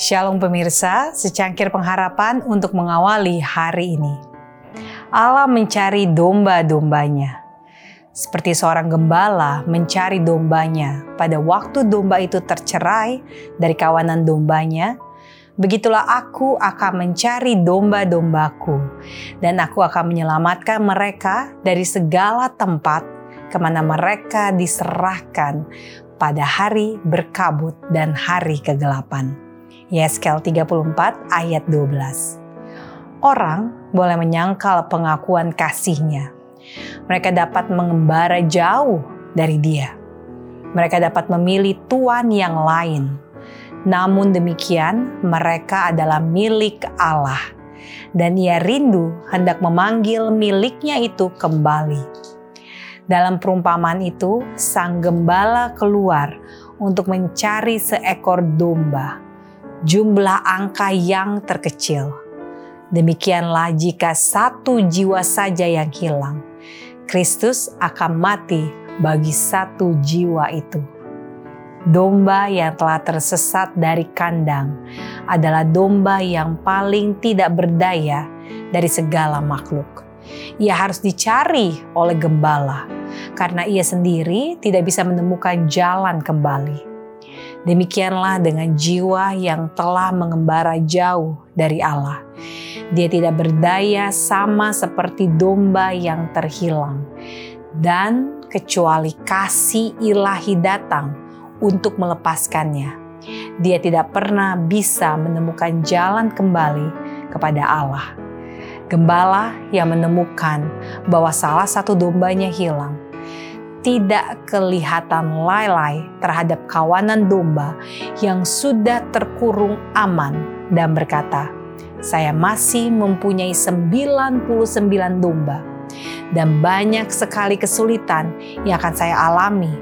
Shalom pemirsa, secangkir pengharapan untuk mengawali hari ini. Allah mencari domba-dombanya. Seperti seorang gembala mencari dombanya pada waktu domba itu tercerai dari kawanan dombanya, begitulah aku akan mencari domba-dombaku dan aku akan menyelamatkan mereka dari segala tempat ke mana mereka diserahkan pada hari berkabut dan hari kegelapan. Yeskel 34 ayat 12. Orang boleh menyangkal pengakuan kasihnya. Mereka dapat mengembara jauh dari dia. Mereka dapat memilih tuan yang lain. Namun demikian, mereka adalah milik Allah, dan Ia rindu hendak memanggil miliknya itu kembali. Dalam perumpamaan itu, sang gembala keluar untuk mencari seekor domba jumlah angka yang terkecil. Demikianlah jika satu jiwa saja yang hilang, Kristus akan mati bagi satu jiwa itu. Domba yang telah tersesat dari kandang adalah domba yang paling tidak berdaya dari segala makhluk. Ia harus dicari oleh gembala karena ia sendiri tidak bisa menemukan jalan kembali. Demikianlah dengan jiwa yang telah mengembara jauh dari Allah. Dia tidak berdaya sama seperti domba yang terhilang. Dan kecuali kasih ilahi datang untuk melepaskannya, dia tidak pernah bisa menemukan jalan kembali kepada Allah. Gembala yang menemukan bahwa salah satu dombanya hilang tidak kelihatan lalai terhadap kawanan domba yang sudah terkurung aman dan berkata, saya masih mempunyai 99 domba dan banyak sekali kesulitan yang akan saya alami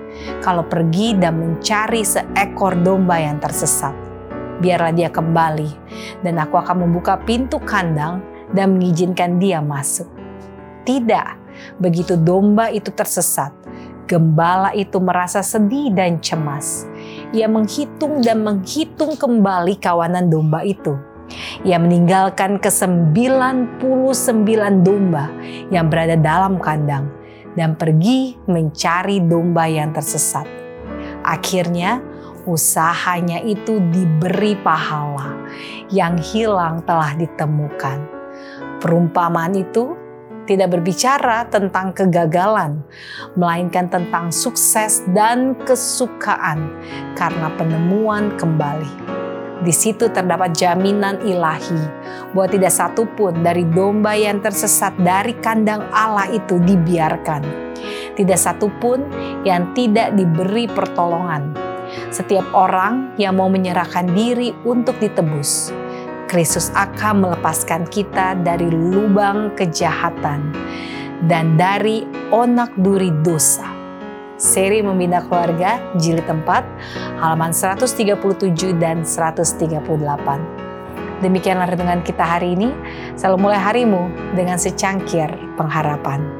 kalau pergi dan mencari seekor domba yang tersesat. Biarlah dia kembali dan aku akan membuka pintu kandang dan mengizinkan dia masuk. Tidak, begitu domba itu tersesat, Gembala itu merasa sedih dan cemas. Ia menghitung dan menghitung kembali kawanan domba itu. Ia meninggalkan ke-99 domba yang berada dalam kandang dan pergi mencari domba yang tersesat. Akhirnya, usahanya itu diberi pahala. Yang hilang telah ditemukan. Perumpamaan itu tidak berbicara tentang kegagalan, melainkan tentang sukses dan kesukaan karena penemuan kembali. Di situ terdapat jaminan ilahi bahwa tidak satu pun dari domba yang tersesat dari kandang Allah itu dibiarkan. Tidak satu pun yang tidak diberi pertolongan. Setiap orang yang mau menyerahkan diri untuk ditebus Kristus akan melepaskan kita dari lubang kejahatan dan dari onak duri dosa. Seri Membina Keluarga Jilid 4 halaman 137 dan 138. Demikianlah renungan kita hari ini. Selalu mulai harimu dengan secangkir pengharapan.